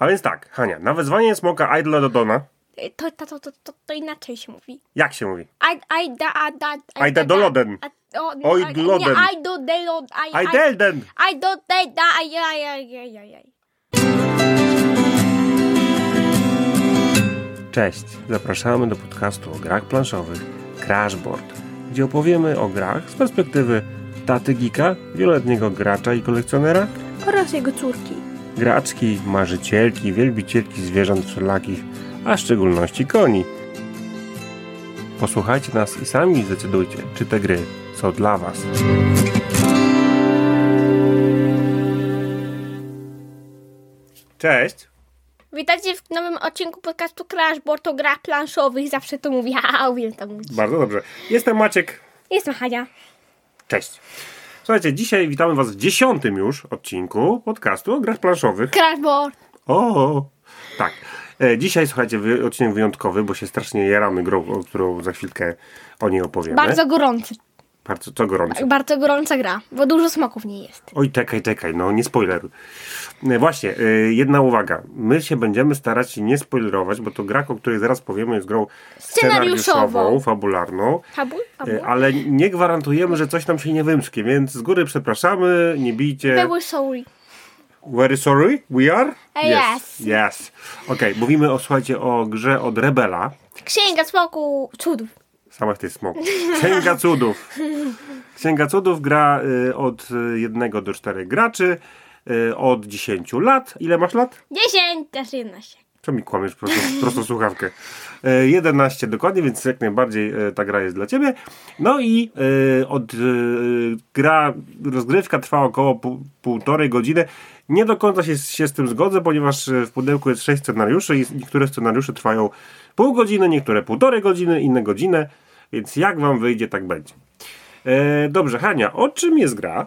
A więc tak, Hania, na wezwanie smoka Idledodona, Y, To, to, to, to, to, to inaczej się mówi. jak się mówi? Aj, aj, da, a, da, aj, Ajda da, doloden. a- o, Oj, aj- gloden. Nie, aj, do, de, lo, aj, aj, Idelden! aj, do, de, da, aj, aj, aj, aj, aj, aj. Cześć, zapraszamy do podcastu o grach planszowych Crashboard, gdzie opowiemy o grach z perspektywy taty geeka, wieloletniego gracza i kolekcjonera, Oraz jego córki. Graczki, marzycielki, wielbicielki zwierząt wszelakich, a w szczególności koni. Posłuchajcie nas i sami zdecydujcie, czy te gry są dla Was. Cześć! Witajcie w nowym odcinku podcastu Crashboard o grach planszowych. Zawsze to mówię, a wiem to mówić. Bardzo dobrze. Jestem Maciek. Jestem Hania. Cześć. Słuchajcie, dzisiaj witamy Was w dziesiątym już odcinku podcastu o grach planszowych. Crashboard. O, tak. E, Dzisiaj, słuchajcie, wy, odcinek wyjątkowy, bo się strasznie jaramy grą, o którą za chwilkę o niej opowiemy. Bardzo gorący. Bardzo co gorąco. Bardzo gorąca gra, bo dużo smoków nie jest. Oj, czekaj, czekaj, no nie spoileruj. E, Właśnie, e, jedna uwaga. My się będziemy starać się nie spoilerować, bo to gra, o której zaraz powiemy, jest grą Scenariuszową. scenariuszową, fabularną. Fabuł? E, Fabuł? Ale nie gwarantujemy, że coś nam się nie wymsknie, więc z góry przepraszamy, nie bijcie. Very sorry. Very sorry, we are? E, yes. Yes. Okej, mówimy o, słuchajcie, o grze od Rebela. Księga smoku cudów. Samych tych smok. Księga cudów. Księga cudów gra y, od 1 do 4 graczy, y, od 10 lat. Ile masz lat? 10 też 11. Co mi kłamiesz prosto, prosto słuchawkę? E, 11 dokładnie, więc jak najbardziej e, ta gra jest dla ciebie. No i od gra, rozgrywka trwa około pół, półtorej godziny. Nie do końca się, się z tym zgodzę, ponieważ w pudełku jest 6 scenariuszy i niektóre scenariusze trwają pół godziny, niektóre półtorej godziny, inne godzinę, więc jak wam wyjdzie, tak będzie. E, dobrze, Hania, o czym jest gra?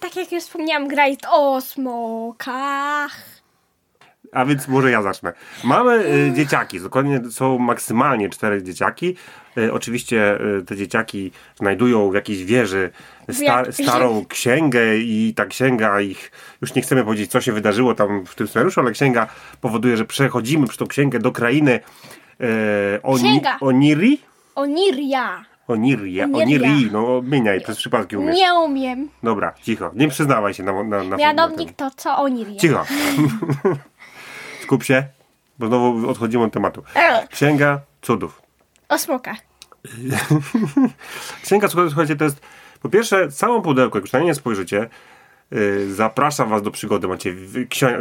Tak jak już wspomniałam, gra jest o smokach. A więc może ja zacznę. Mamy y, dzieciaki, dokładnie są maksymalnie cztery dzieciaki. Y, oczywiście y, te dzieciaki znajdują w jakiejś wieży sta, starą księgę i ta księga ich, już nie chcemy powiedzieć co się wydarzyło tam w tym scenariuszu, ale księga powoduje, że przechodzimy przez tą księgę do krainy Oni, Księga. Oniri? Oniria. Oniria, Oniria. Oniri, no odmieniaj, przez przypadki umiesz. Nie umiem. Dobra, cicho, nie przyznawaj się na, na, na Mianownik to co Oniria. Cicho. Skup się, bo znowu odchodzimy od tematu. Księga cudów. O smokach. Księga cudów, słuchajcie, to jest po pierwsze całą pudełko, jak już na nie spojrzycie, zapraszam was do przygody. Macie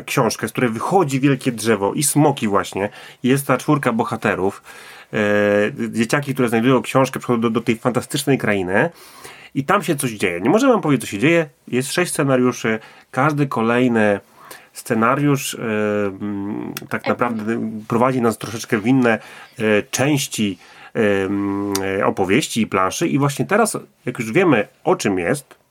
książkę, z której wychodzi wielkie drzewo i smoki właśnie. Jest ta czwórka bohaterów. Yy, dzieciaki, które znajdują książkę, przychodzą do, do tej fantastycznej krainy. I tam się coś dzieje. Nie możemy wam powiedzieć, co się dzieje. Jest sześć scenariuszy. Każdy kolejny scenariusz yy, mm, tak naprawdę prowadzi nas troszeczkę w inne części yy, opowieści i planszy. I właśnie teraz, jak już wiemy, o czym jest,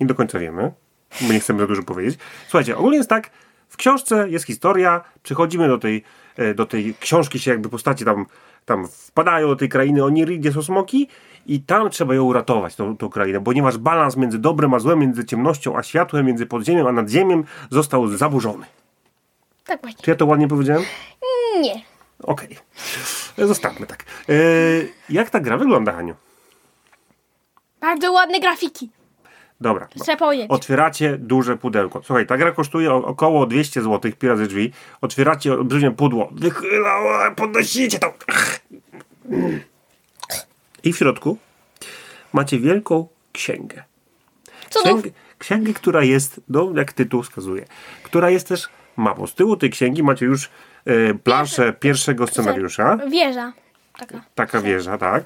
nie do końca wiemy, bo nie chcemy za dużo powiedzieć. Słuchajcie, ogólnie jest tak, w książce jest historia, przychodzimy do tej, e, do tej książki, się jakby postaci tam, tam wpadają do tej krainy Oniri, gdzie są smoki i tam trzeba ją uratować, tą, tą krainę, ponieważ balans między dobrem a złem, między ciemnością a światłem, między podziemiem a nadziemiem został zaburzony. Tak właśnie. Czy ja to ładnie powiedziałem? Nie. Okej. Zostawmy tak. E, jak ta gra wygląda, Haniu? Bardzo ładne grafiki. Dobra. Trzeba powiedzieć. Otwieracie duże pudełko. Słuchaj, ta gra kosztuje około 200 zł, pi razy drzwi. Otwieracie olbrzymie pudło. Wychyla, podnosicie to. I w środku macie wielką księgę. Księgę, księgę która jest, no jak tytuł wskazuje, która jest też mapą. Z tyłu tej księgi macie już e, planszę pierwszego scenariusza Wieża. Taka. taka wieża, tak.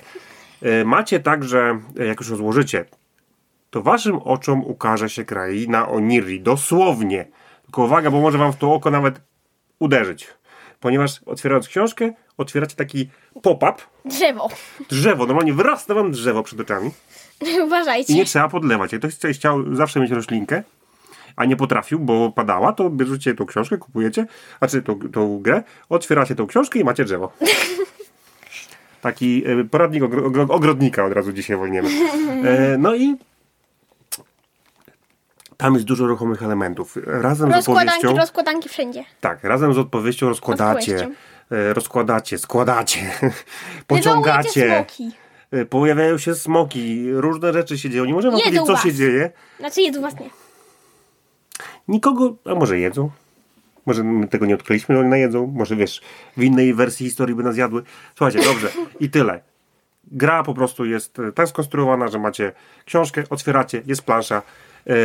E, Macie także, e, jak już rozłożycie, to waszym oczom ukaże się kraina Oniri. Dosłownie. Tylko uwaga, bo może wam w to oko nawet uderzyć. Ponieważ otwierając książkę, otwieracie taki pop-up, Drzewo. drzewo, normalnie wyrasta wam drzewo przed oczami Uważajcie. i nie trzeba podlewać. Jak ktoś chciał zawsze mieć roślinkę, a nie potrafił, bo padała, to bierzecie tą książkę, kupujecie, znaczy tą, tą grę, otwieracie tą książkę i macie drzewo. Taki e, poradnik ogro- ogro- ogrodnika od razu dzisiaj wolniemy. E, no i Tam jest dużo ruchomych elementów. Razem z Rozkładanki, opowieścią... rozkładanki wszędzie. Tak, razem z odpowiedzią rozkładacie, e, rozkładacie, składacie, pociągacie. smoki. E, Pojawiają się smoki, różne rzeczy się dzieją. Nie możemy Jedzą powiedzieć, co was. się dzieje. Znaczy jedzą was nie. Nikogo, a może jedzą? Może my tego nie odkryliśmy, że oni najedzą? Może wiesz, w innej wersji historii by nas jadły? Słuchajcie, dobrze, i tyle. Gra po prostu jest e, tak skonstruowana, że macie książkę, otwieracie, jest plansza,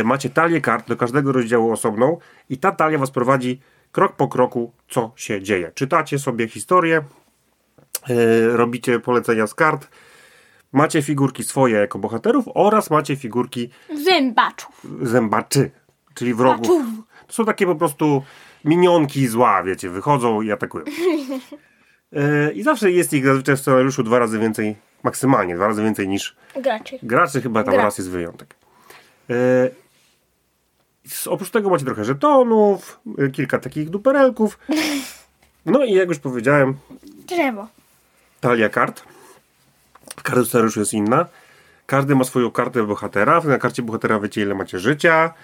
macie talię kart do każdego rozdziału osobną i ta talia was prowadzi krok po kroku, co się dzieje. Czytacie sobie historię, e, robicie polecenia z kart, macie figurki swoje jako bohaterów oraz macie figurki Zębaczów. zębaczy, czyli wrogów. Baczów. To są takie po prostu minionki zła, wiecie, wychodzą i atakują. E, I zawsze jest ich zazwyczaj w scenariuszu dwa razy więcej, maksymalnie dwa razy więcej niż Graczy. graczy, chyba tam Gra. raz jest wyjątek. E, Oprócz tego macie trochę żetonów, e, kilka takich duperelków. No i jak już powiedziałem, Drzewo. talia kart. W każdym scenariuszu jest inna. Każdy ma swoją kartę bohatera. Na karcie bohatera wiecie, ile macie życia.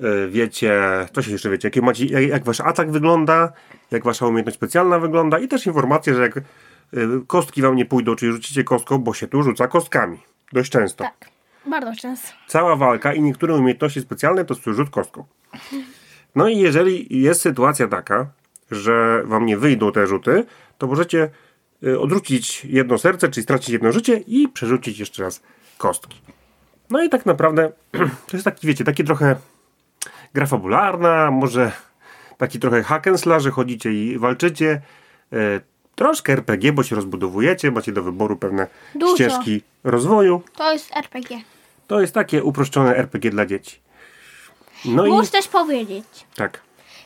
Yy, Wiecie, co się jeszcze wiecie, macie, jak, jak wasz atak wygląda, jak wasza umiejętność specjalna wygląda i też informacje, że jak kostki wam nie pójdą, czyli rzucicie kostką, bo się tu rzuca kostkami. Dość często. Tak. Bardzo często. Cała walka i niektóre umiejętności specjalne to rzut kostką. No i jeżeli jest sytuacja taka, że wam nie wyjdą te rzuty, to możecie y, odrzucić jedno serce, czyli stracić jedno życie i przerzucić jeszcze raz kostki. No i tak naprawdę to jest taki, wiecie, taki trochę gra fabularna, może taki trochę hack and slash, że chodzicie i walczycie. Y, Troszkę RPG, bo się rozbudowujecie, macie do wyboru pewne Dużo. ścieżki rozwoju. To jest RPG. To jest takie uproszczone RPG dla dzieci. No Muszę i też powiedzieć. tak.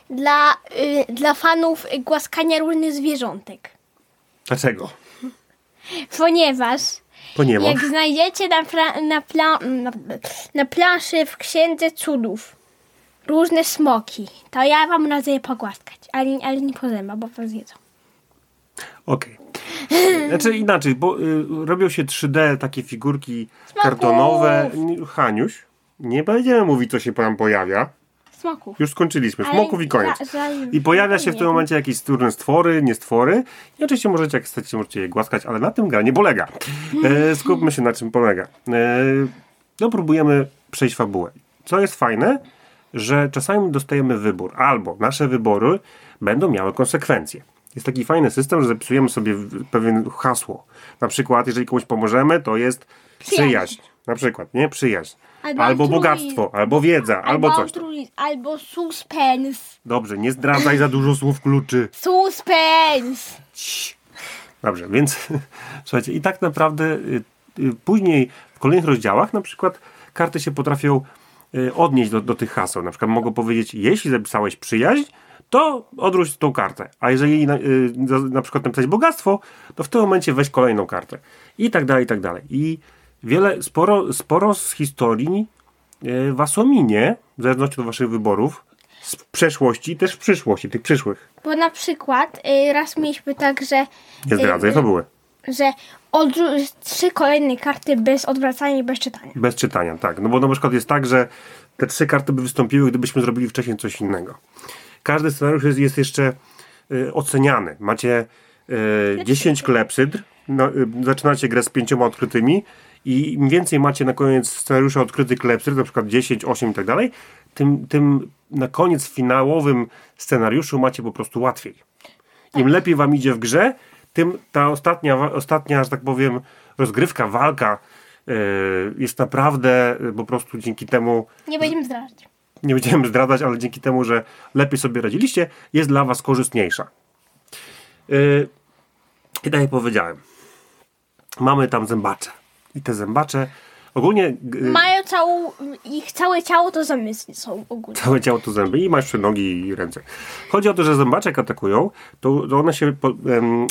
Dla, y, dla fanów głaskania różnych zwierzątek. Dlaczego? Ponieważ Ponieważ jak znajdziecie na, pla, na, pla, na, na planszy w Księdze Cudów różne smoki, to ja wam radzę je pogłaskać. Ale, ale nie po zębach, bo was jedzą. Okej. Znaczy inaczej, bo y, robią się 3D takie figurki kartonowe. Nie, Haniuś, nie będziemy mówić, co się tam pojawia. Smoków. Już skończyliśmy. Smoków i koniec. I pojawia się w tym momencie jakieś trudne stwory, niestwory. I oczywiście możecie, jak chcecie, możecie je głaskać, ale na tym gra nie polega. E, skupmy się na czym polega. E, no, próbujemy przejść fabułę. Co jest fajne, że czasami dostajemy wybór. Albo nasze wybory będą miały konsekwencje. Jest taki fajny system, że zapisujemy sobie pewien hasło. Na przykład, jeżeli komuś pomożemy, to jest Przyjaźń. Na przykład, nie? Przyjaźń. Albo Albo bogactwo, albo wiedza, albo coś. tam. altruizm, albo suspens. Dobrze, nie zdradzaj za dużo słów kluczy. Suspens. Dobrze, więc słuchajcie, i tak naprawdę y, y, później w kolejnych rozdziałach na przykład karty się potrafią y, odnieść do, do tych haseł. Na przykład mogą powiedzieć, jeśli zapisałeś przyjaźń, to odwróć tą kartę. A jeżeli na, y, za- na przykład napisać bogactwo, to w tym momencie weź kolejną kartę. I tak dalej, i tak dalej. I wiele, sporo, sporo z historii y, was ominie, w zależności od waszych wyborów, z przeszłości, też w przyszłości, tych przyszłych. Bo na przykład y, raz mieliśmy tak, że, Nie zdradzaj, to były. że odrzu- trzy kolejne karty bez odwracania i bez czytania. Bez czytania, tak. No bo na przykład jest tak, że te trzy karty by wystąpiły, gdybyśmy zrobili wcześniej coś innego. Każdy scenariusz jest, jest jeszcze y, oceniany. Macie y, 10 klepsydr, no, y, zaczynacie grę z pięcioma odkrytymi i im więcej macie na koniec scenariusza odkrytych klepsydr, na przykład 10, 8 i tak dalej, tym, tym na koniec finałowym scenariuszu macie po prostu łatwiej. Im lepiej wam idzie w grze, tym ta ostatnia, ostatnia że tak powiem, rozgrywka, walka yy, jest naprawdę yy, po prostu dzięki temu, Nie będziemy zdradzać. Nie będziemy zdradzać, ale dzięki temu, że lepiej sobie radziliście, jest dla was korzystniejsza. Yy, I tak jak powiedziałem, mamy tam zębacze. I te zębacze ogólnie yy, Mają całą, ich całe ciało to zamysły są ogólnie. Całe ciało to zęby i masz jeszcze nogi i ręce. Chodzi o to, że zębacze jak atakują, to, to one się po,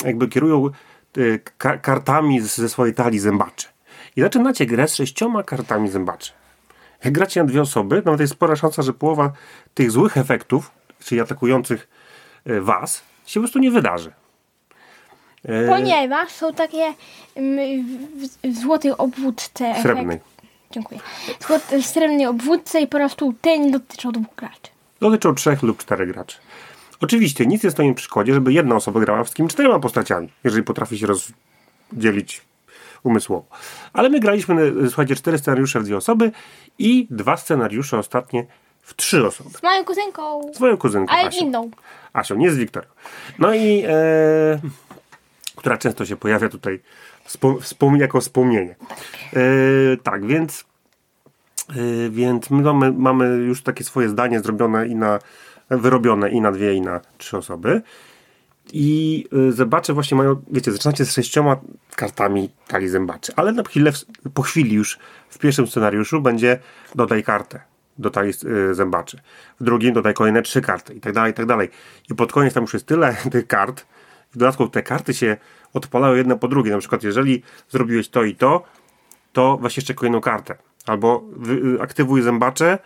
jakby kierują y, ka kartami ze swojej talii zębaczy. I zaczynacie grę z sześcioma kartami zębaczy. Jak gracie na dwie osoby, nawet jest spora szansa, że połowa tych złych efektów, czyli atakujących y, was, się po prostu nie wydarzy. E, Ponieważ są takie mm, w, w złotej obwódce Srebrnej. Dziękuję. Złoty, srebrny obwódca i po prostu ten dotyczą dwóch graczy. Dotyczą trzech lub czterech graczy. Oczywiście nic nie stoi na przeszkodzie, żeby jedna osoba grała wszystkimi czterema postaciami, jeżeli potrafi się rozdzielić umysłowo. Ale my graliśmy, e, słuchajcie, cztery scenariusze w dwie osoby i dwa scenariusze ostatnie w trzy osoby. Z moją kuzynką. Z moją kuzynką Ale Asią. inną. Asią, nie z Wiktorią. No i e, która często się pojawia tutaj wspom- wspom- jako wspomnienie. E, tak, więc e, więc my mamy, mamy już takie swoje zdanie zrobione i na wyrobione i na dwie i na trzy osoby. I y, zębacze właśnie mają, wiecie, zaczynacie z sześcioma kartami talii zębaczy, ale na chwilę, po chwili już w pierwszym scenariuszu będzie dodaj kartę do talii y, zębaczy. W drugim dodaj kolejne trzy karty i tak dalej, i tak dalej. I pod koniec tam już jest tyle tych kart. W dodatku te karty się odpalają jedne po drugie. Na przykład jeżeli zrobiłeś to i to, to weź jeszcze kolejną kartę. Albo y, aktywuj zębacze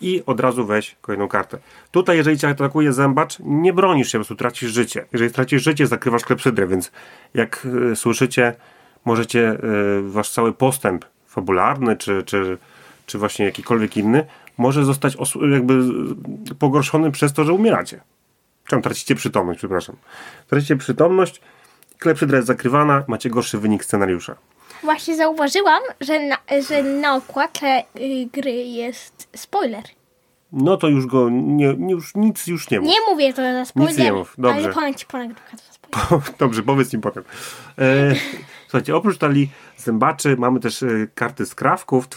i od razu weź kolejną kartę. Tutaj, jeżeli cię atakuje zębacz, nie bronisz się, po prostu tracisz życie. Jeżeli tracisz życie, zakrywasz klepsydrę, więc jak y, słyszycie, możecie y, wasz cały postęp fabularny, czy, czy, czy właśnie jakikolwiek inny, może zostać os- jakby pogorszony przez to, że umieracie. Czemu tracicie przytomność, przepraszam. Tracicie przytomność, klepsydra jest zakrywana, macie gorszy wynik scenariusza. Właśnie zauważyłam, że na, że na okładce y, gry jest spoiler. No to już go, nie, nie, już nic już nie mów. Nie mówię to za spoiler, nie mów, dobrze. ale powiem ci po nagrywkach. Dobrze, powiedz mi potem. E, słuchajcie, oprócz talii zębaczy mamy też e, karty skrawków.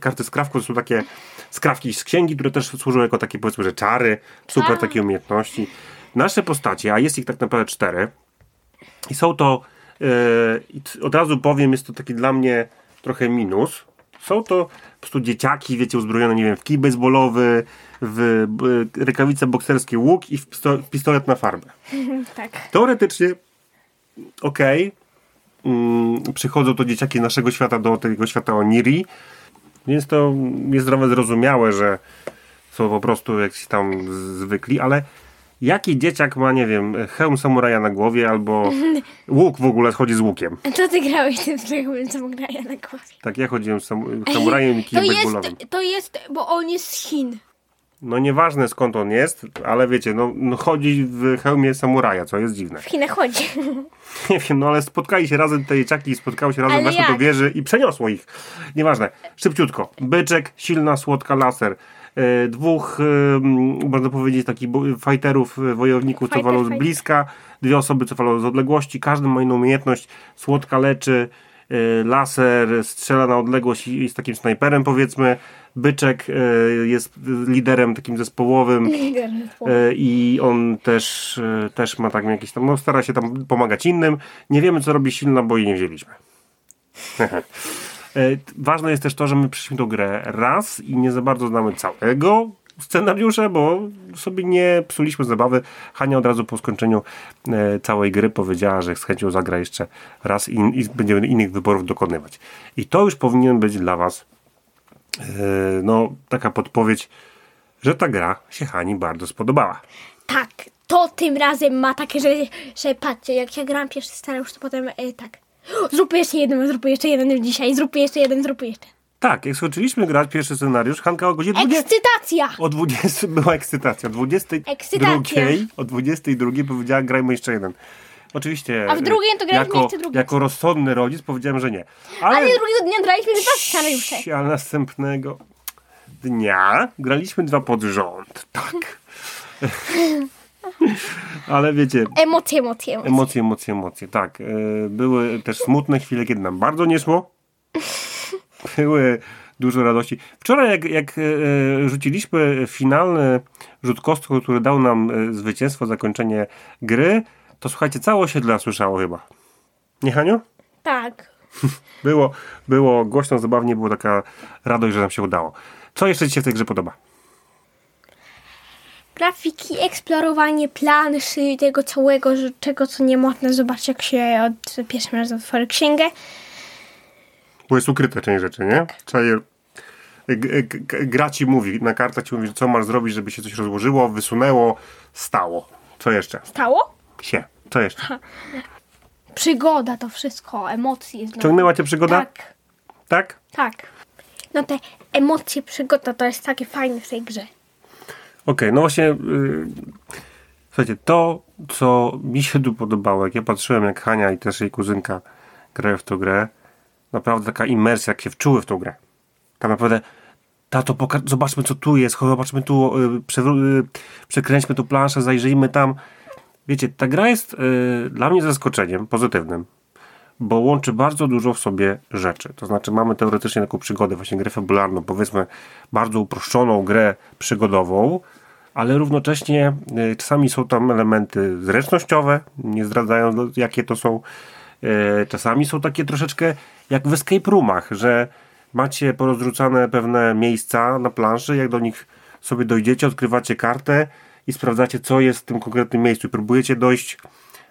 Karty, skrawków są takie skrawki z księgi, które też służą jako takie powiedzmy, że czary, super Tak. takie umiejętności. Nasze postacie, a jest ich tak naprawdę cztery i są to, i t- od razu powiem, jest to taki dla mnie trochę minus. Są to po prostu dzieciaki, wiecie, uzbrojone, nie wiem, w kij baseballowy, w b, rękawice bokserskie, łuk i w, pisto- w pistolet na farbę. tak. Teoretycznie okej. Mm, przychodzą to dzieciaki naszego świata do tego świata Oniri, więc to jest zdrowe zrozumiałe, że są po prostu jakiś tam zwykli, ale jaki dzieciak ma, nie wiem, hełm samuraja na głowie albo łuk w ogóle chodzi z łukiem? A co ty grałeś tym co graja na głowie? Tak, ja chodziłem z sam, samurajem i To kijem jest, baseballowym. to jest, bo on jest z Chin. No nieważne skąd on jest, ale wiecie, no, no chodzi w hełmie samuraja, co jest dziwne. W Chinach chodzi. Nie wiem, no ale spotkali się razem te dzieciaki, spotkały się razem, weszły do wieży i przeniosło ich. Nieważne. Szybciutko. Byczek, silna, słodka laser. E, dwóch, można powiedzieć, takich fighterów, e, wojowników, co Fighter, walą z bliska. Dwie osoby, co walą z odległości. Każdy ma inną umiejętność. Słodka leczy, e, laser strzela na odległość i jest takim snajperem, powiedzmy. Byczek jest liderem takim zespołowym. I on też, też ma tak jakieś tam, no stara się tam pomagać innym. Nie wiemy, co robi silna, bo jej nie wzięliśmy. E, Ważne jest też to, że my przyszliśmy tą grę raz i nie za bardzo znamy całego scenariusza, bo sobie nie psuliśmy zabawy. Hania od razu po skończeniu e, całej gry powiedziała, że z chęcią zagra jeszcze raz i, i będziemy innych wyborów dokonywać. I to już powinien być dla Was e, no, taka podpowiedź, że ta gra się Hani bardzo spodobała. Tak, to tym razem ma takie, że, że patrzcie, jak ja gram pierwszy scenariusz, to potem e, tak. Zrób jeszcze jeden, zrób jeszcze jeden dzisiaj, zrób jeszcze jeden, zrób jeszcze. Tak, jak skończyliśmy grać pierwszy scenariusz, Hanka o godzinie 20, Ekscytacja! o 20 była ekscytacja. O 22 Ekscytacja. o 22 powiedziała grajmy jeszcze jeden. Oczywiście. A w drugim to graliśmy jako, jeszcze drugi. Jako rozsądny rodzic powiedziałem, że nie. Ale, Ale drugiego dnia graliśmy dwa scenariusze. ale następnego dnia graliśmy dwa pod rząd. Tak. ale wiecie, Emocje, emocje, emocje. Emocje, emocje, emocje, tak. E, Były też smutne chwile, kiedy nam bardzo nie szło. Były dużo radości. Wczoraj, jak, jak e, rzuciliśmy finalny rzut kostką, który dał nam e, zwycięstwo, zakończenie gry, to słuchajcie, całe osiedle słyszało chyba. Nie, Haniu? Tak. Było, było głośno, zabawnie, była taka radość, że nam się udało. Co jeszcze Ci się w tej grze podoba? Grafiki, eksplorowanie planszy, tego całego, czego co nie można zobaczyć, jak się od pierwszym razem otworzy księgę. Bo jest ukryte część rzeczy, nie? Trzeba je... Gra ci mówi, na kartach ci mówi, co masz zrobić, żeby się coś rozłożyło, wysunęło, stało. Co jeszcze? Stało? Się. Co jeszcze? Przygoda, to wszystko, emocje. Ciągnęła cię przygoda? Tak, Tak? tak. no te emocje, przygoda, to jest takie fajne w tej grze. Okej, no właśnie. Yy, słuchajcie, to, co mi się tu podobało, jak ja patrzyłem, jak Hania i też jej kuzynka grają w tą grę, naprawdę taka imersja, jak się wczuły w tą grę. Tam naprawdę, tato, zobaczmy, co tu jest, zobaczmy tu, yy, przekręćmy tą planszę, zajrzyjmy tam. Wiecie, ta gra jest yy, dla mnie zaskoczeniem pozytywnym, bo łączy bardzo dużo w sobie rzeczy. To znaczy, mamy teoretycznie taką przygodę, właśnie grę fabularną, powiedzmy, bardzo uproszczoną grę przygodową, ale równocześnie y, czasami są tam elementy zręcznościowe, nie zdradzając no, jakie to są. Y, Czasami są takie troszeczkę jak w escape roomach, że macie porozrzucane pewne miejsca na planszy, jak do nich sobie dojdziecie, odkrywacie kartę i sprawdzacie, co jest w tym konkretnym miejscu próbujecie dojść,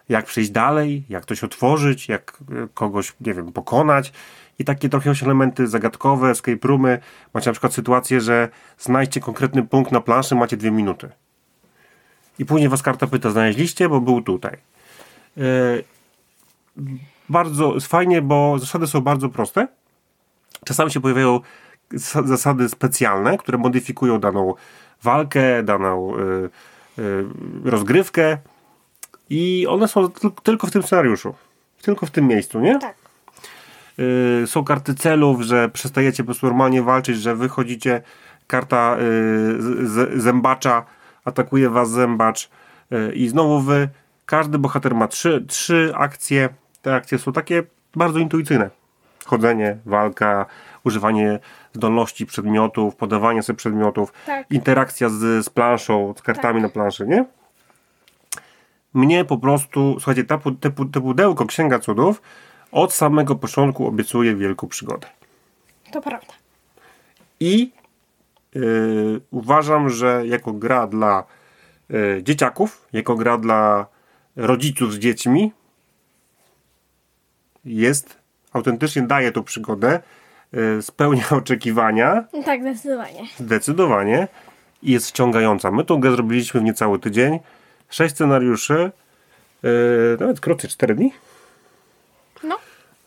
jak przejść dalej, jak coś otworzyć, jak y, kogoś, nie wiem, pokonać. I takie trochę już elementy zagadkowe, escape roomy. Macie na przykład sytuację, że znajdźcie konkretny punkt na planszy, macie dwie minuty. I później was karta pyta, znaleźliście, bo był tutaj. Yy, bardzo fajnie, bo zasady są bardzo proste. Czasami się pojawiają zas- zasady specjalne, które modyfikują daną walkę, daną yy, yy, rozgrywkę. I one są tyl- tylko w tym scenariuszu. Tylko w tym miejscu, nie? Tak. Y, są karty celów, że przestajecie po prostu normalnie walczyć, że wychodzicie, karta y, zębacza, atakuje was zębacz y, i znowu wy. Każdy bohater ma trzy, trzy akcje. Te akcje są takie bardzo intuicyjne. Chodzenie, walka, używanie zdolności przedmiotów, podawanie sobie przedmiotów, Tak. interakcja z, z planszą, z kartami na planszy, nie? Mnie po prostu, słuchajcie, ta, te, te pudełko Księga Cudów od samego początku obiecuje wielką przygodę. To prawda. I yy, uważam, że jako gra dla yy, dzieciaków, jako gra dla rodziców z dziećmi jest, autentycznie daje tą przygodę, yy, spełnia oczekiwania, Tak, zdecydowanie. zdecydowanie i jest wciągająca. My tą grę zrobiliśmy w niecały tydzień, sześć scenariuszy, nawet krócej, cztery dni.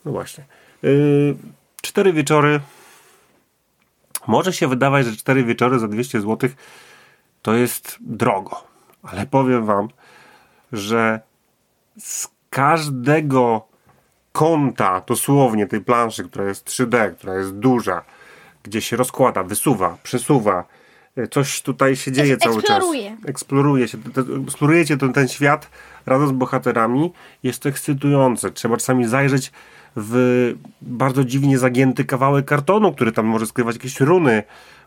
No, właśnie. Yy, cztery wieczory. Może się wydawać, że cztery wieczory za 200 zł to jest drogo. Ale powiem wam, że z każdego kąta, dosłownie tej planszy, która jest 3D, która jest duża, gdzie się rozkłada, wysuwa, przesuwa, coś tutaj się dzieje Eks- cały eksploruje. czas. Eksploruje się. Eksplorujecie ten, ten świat razem z bohaterami. Jest to ekscytujące. Trzeba czasami zajrzeć w bardzo dziwnie zagięty kawałek kartonu, który tam może skrywać jakieś runy.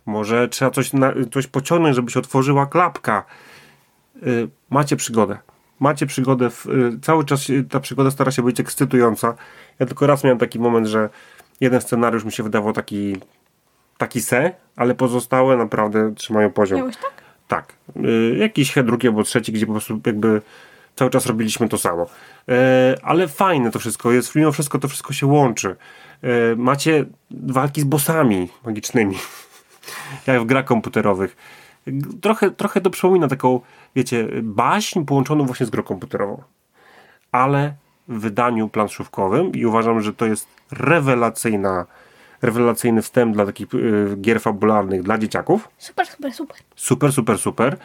Może trzeba coś, na, coś pociągnąć, żeby się otworzyła klapka. Y, macie przygodę. Macie przygodę. W, y, cały czas ta przygoda stara się być ekscytująca. Ja tylko raz miałem taki moment, że jeden scenariusz mi się wydawał taki, taki se, ale pozostałe naprawdę trzymają poziom. miałeś tak? Tak. Y, jakiś drugi albo trzeci, gdzie po prostu jakby cały czas robiliśmy to samo. E, ale fajne to wszystko jest. Mimo wszystko to wszystko się łączy. E, macie walki z bossami magicznymi. jak w grach komputerowych. Trochę, trochę to przypomina taką, wiecie, baśń połączoną właśnie z grą komputerową. Ale w wydaniu planszówkowym i uważam, że to jest rewelacyjna, rewelacyjny wstęp dla takich y, gier fabularnych dla dzieciaków Super, super, super. super, super, super.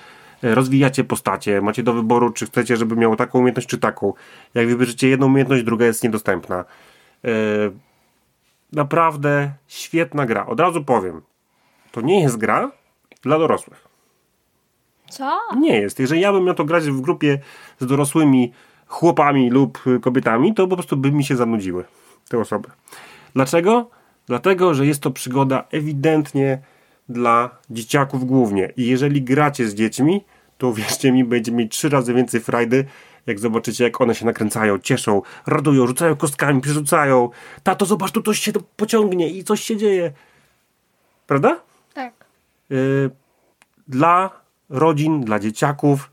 E, Rozwijacie postacie, macie do wyboru, czy chcecie, żeby miało taką umiejętność, czy taką. Jak wybierzecie jedną umiejętność, druga jest niedostępna. E, naprawdę świetna gra. Od razu powiem, to nie jest gra dla dorosłych. Co? Nie jest. Jeżeli ja bym miał to grać w grupie z dorosłymi chłopami lub y, kobietami, to po prostu by mi się zanudziły te osoby. Dlaczego? Dlatego, że jest to przygoda ewidentnie dla dzieciaków głównie. I jeżeli gracie z dziećmi, to uwierzcie mi, będzie mieć trzy razy więcej frajdy, jak zobaczycie, jak one się nakręcają, cieszą, radują, rzucają kostkami, przerzucają. Tato, zobacz, tu coś się pociągnie i coś się dzieje. Prawda? Tak. y, dla rodzin, dla dzieciaków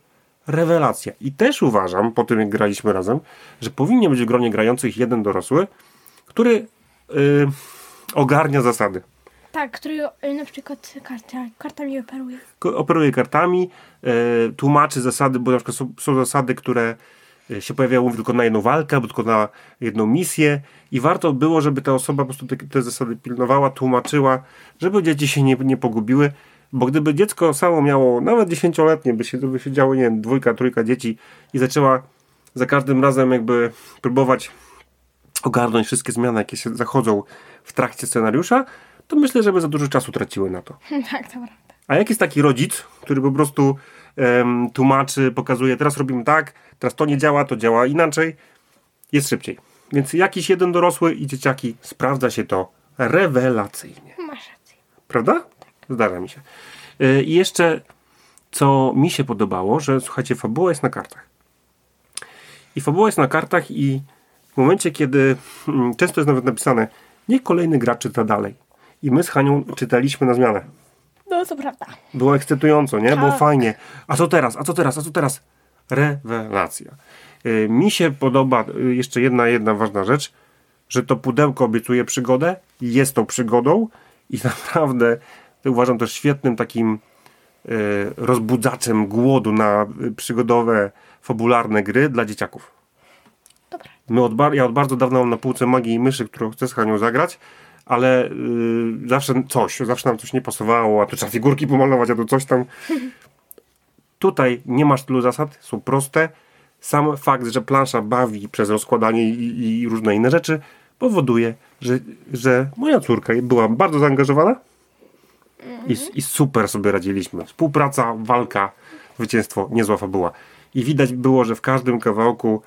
rewelacja. I też uważam, po tym jak graliśmy razem, że powinien być w gronie grających jeden dorosły, który y, ogarnia zasady. Tak, który y, na przykład karta, kartami operuje. Operuje kartami, y, tłumaczy zasady, bo na przykład są, są zasady, które y, się pojawiało tylko na jedną walkę, albo tylko na jedną misję i warto było, żeby ta osoba po prostu te, te zasady pilnowała, tłumaczyła, żeby dzieci się nie, nie pogubiły, bo gdyby dziecko samo miało, nawet dziesięcioletnie, by się, by się działo, nie wiem, dwójka, trójka dzieci i zaczęła za każdym razem jakby próbować ogarnąć wszystkie zmiany, jakie się zachodzą w trakcie scenariusza, to myślę, że by za dużo czasu traciły na to. tak, to prawda. A jak jest taki rodzic, który po prostu em, tłumaczy, pokazuje, teraz robimy tak, teraz to nie działa, to działa inaczej, jest szybciej. Więc jakiś jeden dorosły i dzieciaki sprawdza się to rewelacyjnie. Masz rację. Prawda? Zdarza mi się. Y, I jeszcze, co mi się podobało, że słuchajcie, fabuła jest na kartach. I fabuła jest na kartach i w momencie, kiedy mm, często jest nawet napisane, niech kolejny gracz czyta dalej. I my z Hanią czytaliśmy na zmianę. No, to prawda. Było ekscytująco, nie? Było Tak. fajnie. A co teraz? A co teraz? A co teraz? Rewelacja. Y, Mi się podoba y, jeszcze jedna, jedna ważna rzecz, że to pudełko obiecuje przygodę, jest tą przygodą i naprawdę uważam też świetnym takim y, rozbudzaczem głodu na przygodowe, fabularne gry dla dzieciaków. My od bar- ja od bardzo dawna mam na półce magii i myszy, którą chcę z Hanią zagrać, ale y, zawsze coś, zawsze nam coś nie pasowało, a tu trzeba figurki pomalować, a tu coś tam. Tutaj nie masz tylu zasad, są proste. Sam fakt, że plansza bawi przez rozkładanie i, i różne inne rzeczy, powoduje, że, że moja córka była bardzo zaangażowana i, i super sobie radziliśmy. Współpraca, walka, zwycięstwo, niezła fabuła. I widać było, że w każdym kawałku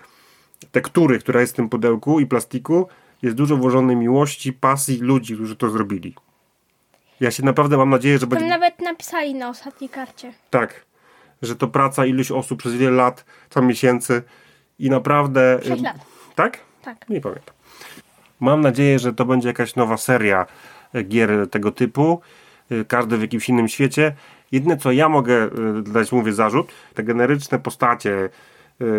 tektury, która jest w tym pudełku i plastiku, jest dużo włożonej miłości, pasji ludzi, którzy to zrobili. Ja się naprawdę mam nadzieję, że Tam będzie nawet napisali na ostatniej karcie. tak, że to praca iluś osób przez wiele lat, co miesięcy i naprawdę. Sześć lat. Tak? Tak. Nie pamiętam. Mam nadzieję, że to będzie jakaś nowa seria e, gier tego typu, e, każdy w jakimś innym świecie. Jedyne co ja mogę e, dać, mówię zarzut, te generyczne postacie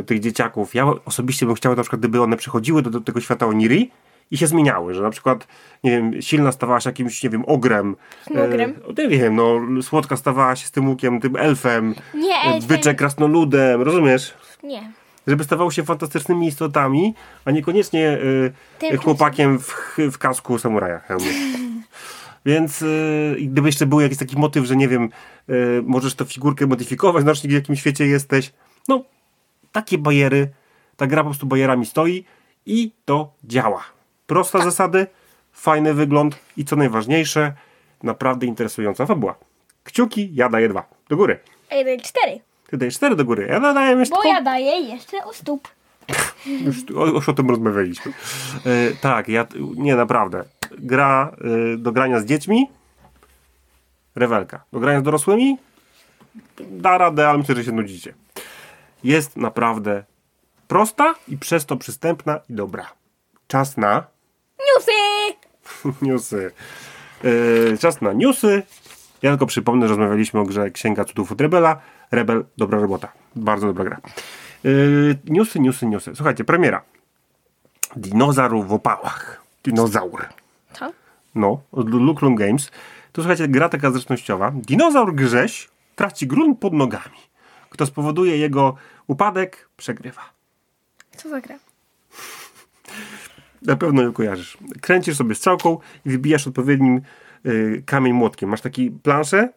tych dzieciaków, ja osobiście bym chciał na przykład, gdyby one przychodziły do, do tego świata Oniri i się zmieniały, że na przykład, nie wiem, silna stawała się jakimś, nie wiem, ogrem. Ogrem. E, nie wiem, no, słodka stawała się z tym łukiem, tym elfem. Nie, e, elfem. Byczek krasnoludem, rozumiesz? Nie. żeby stawał się fantastycznymi istotami, a niekoniecznie Tym chłopakiem w, w kasku samuraja. Więc i gdyby jeszcze był jakiś taki motyw, że nie wiem, y, możesz tę figurkę modyfikować, znacznie w jakim świecie jesteś. No, takie bariery, ta gra po prostu barierami stoi i to działa. Proste zasady, fajny wygląd i co najważniejsze, naprawdę interesująca fabuła. Kciuki, ja daję dwa. Do góry. Jeden, cztery. Ty dajesz cztery do góry. Ja daję jeszcze Bo ja daję jeszcze u stóp. już, o, już o tym rozmawialiśmy. E, tak, ja, nie naprawdę. Gra e, do grania z dziećmi, rewelka. Do grania z dorosłymi, da radę, ale myślę, że się nudzicie. Jest naprawdę prosta i przez to przystępna i dobra. Czas na Newsy! newsy. E, czas na newsy. Ja tylko przypomnę, że rozmawialiśmy o grze Księga Cudów od Rebela. Rebel, dobra robota. Bardzo dobra gra. E, newsy, newsy, newsy. Słuchajcie, premiera. Dinozaur w opałach. Dinozaur. Co? No, od Luklum Games. To słuchajcie, gra taka zręcznościowa. Dinozaur grześ traci grunt pod nogami. Kto spowoduje jego upadek, przegrywa. Co za gra? Na pewno ją kojarzysz. Kręcisz sobie strzałką i wybijasz odpowiednim y, kamień młotkiem. Masz taki planszę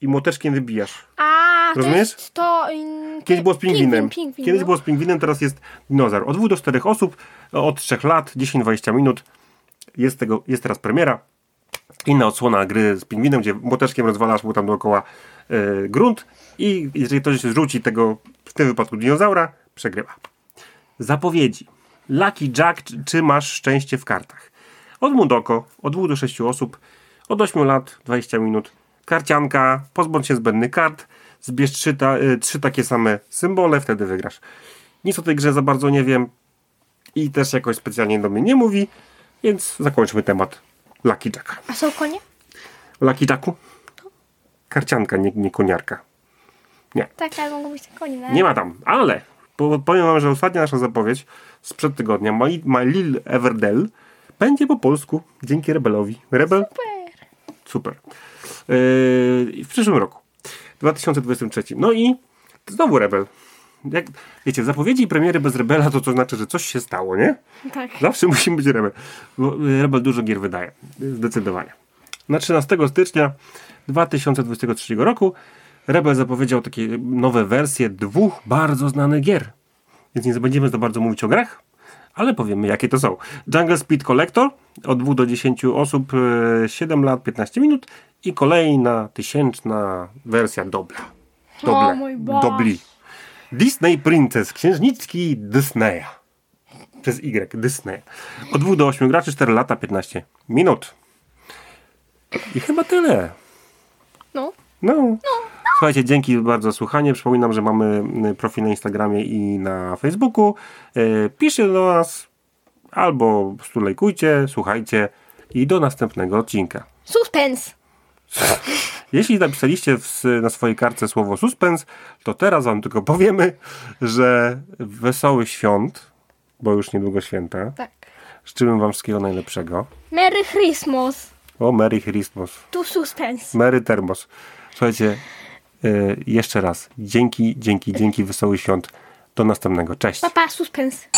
i młoteczkiem wybijasz. A, to Rozumiesz? jest to... mm, Kiedyś było z pingwinem. Pingwin, pingwin, Kiedyś no. było z pingwinem, teraz jest dinozaur. Od 2 do 4 osób, od 3 lat, 10-20 minut. Jest, tego, jest teraz premiera. Inna odsłona gry z pingwinem, gdzie młoteczkiem rozwalasz mu tam dookoła y, grunt i jeżeli ktoś rzuci tego, w tym wypadku dinozaura, przegrywa. Zapowiedzi. Lucky Jack, czy- masz szczęście w kartach? Od Mundoko, od 2 do 6 osób, od 8 lat, 20 minut. Karcianka, pozbądź się zbędnych kart, zbierz trzy, ta, y, trzy takie same symbole, wtedy wygrasz. Nic o tej grze za bardzo nie wiem i też jakoś specjalnie do mnie nie mówi, więc zakończmy temat Lucky Jacka. A są konie? Lucky Jacku? Karcianka, nie, nie koniarka. Tak, ale mogą być te konie. No. Nie ma tam, ale po- powiem wam, że ostatnia nasza zapowiedź sprzed tygodnia, My, My Lil Everdell, będzie po polsku dzięki Rebelowi. Rebel? Super. Super. Yy, w przyszłym roku. 2023. No i znowu Rebel. Jak, wiecie, zapowiedzi premiery bez Rebela to to znaczy, że coś się stało, nie? Tak. Zawsze musi być Rebel. Bo y, Rebel dużo gier wydaje. Zdecydowanie. Na 13 stycznia 2023 roku Rebel zapowiedział takie nowe wersje dwóch bardzo znanych gier. Więc nie będziemy za bardzo mówić o grach, ale powiemy jakie to są. Jungle Speed Collector od 2 do 10 osób, y, 7 lat, 15 minut i kolejna tysięczna wersja Dobla. Doble. mój Boże. Dobli. Disney Princess, księżniczki Disneya. Przez Y, Disney. Od 2 do 8 graczy, 4 lata, 15 minut. I chyba tyle. No. No. Słuchajcie, dzięki bardzo za słuchanie. Przypominam, że mamy y, profil na Instagramie i na Facebooku. E, Piszcie do nas albo lajkujcie, słuchajcie i do następnego odcinka. Suspens. Jeśli napisaliście w, na swojej kartce słowo suspens, to teraz wam tylko powiemy, że wesołych świąt, bo już niedługo święta. Tak. Życzymy wam wszystkiego najlepszego. Merry Christmas. O, Merry Christmas. Tu suspens. Merry Termos. Słuchajcie, y, jeszcze raz. Dzięki, dzięki, dzięki. Wesołych świąt. Do następnego. Cześć. Papa, suspens.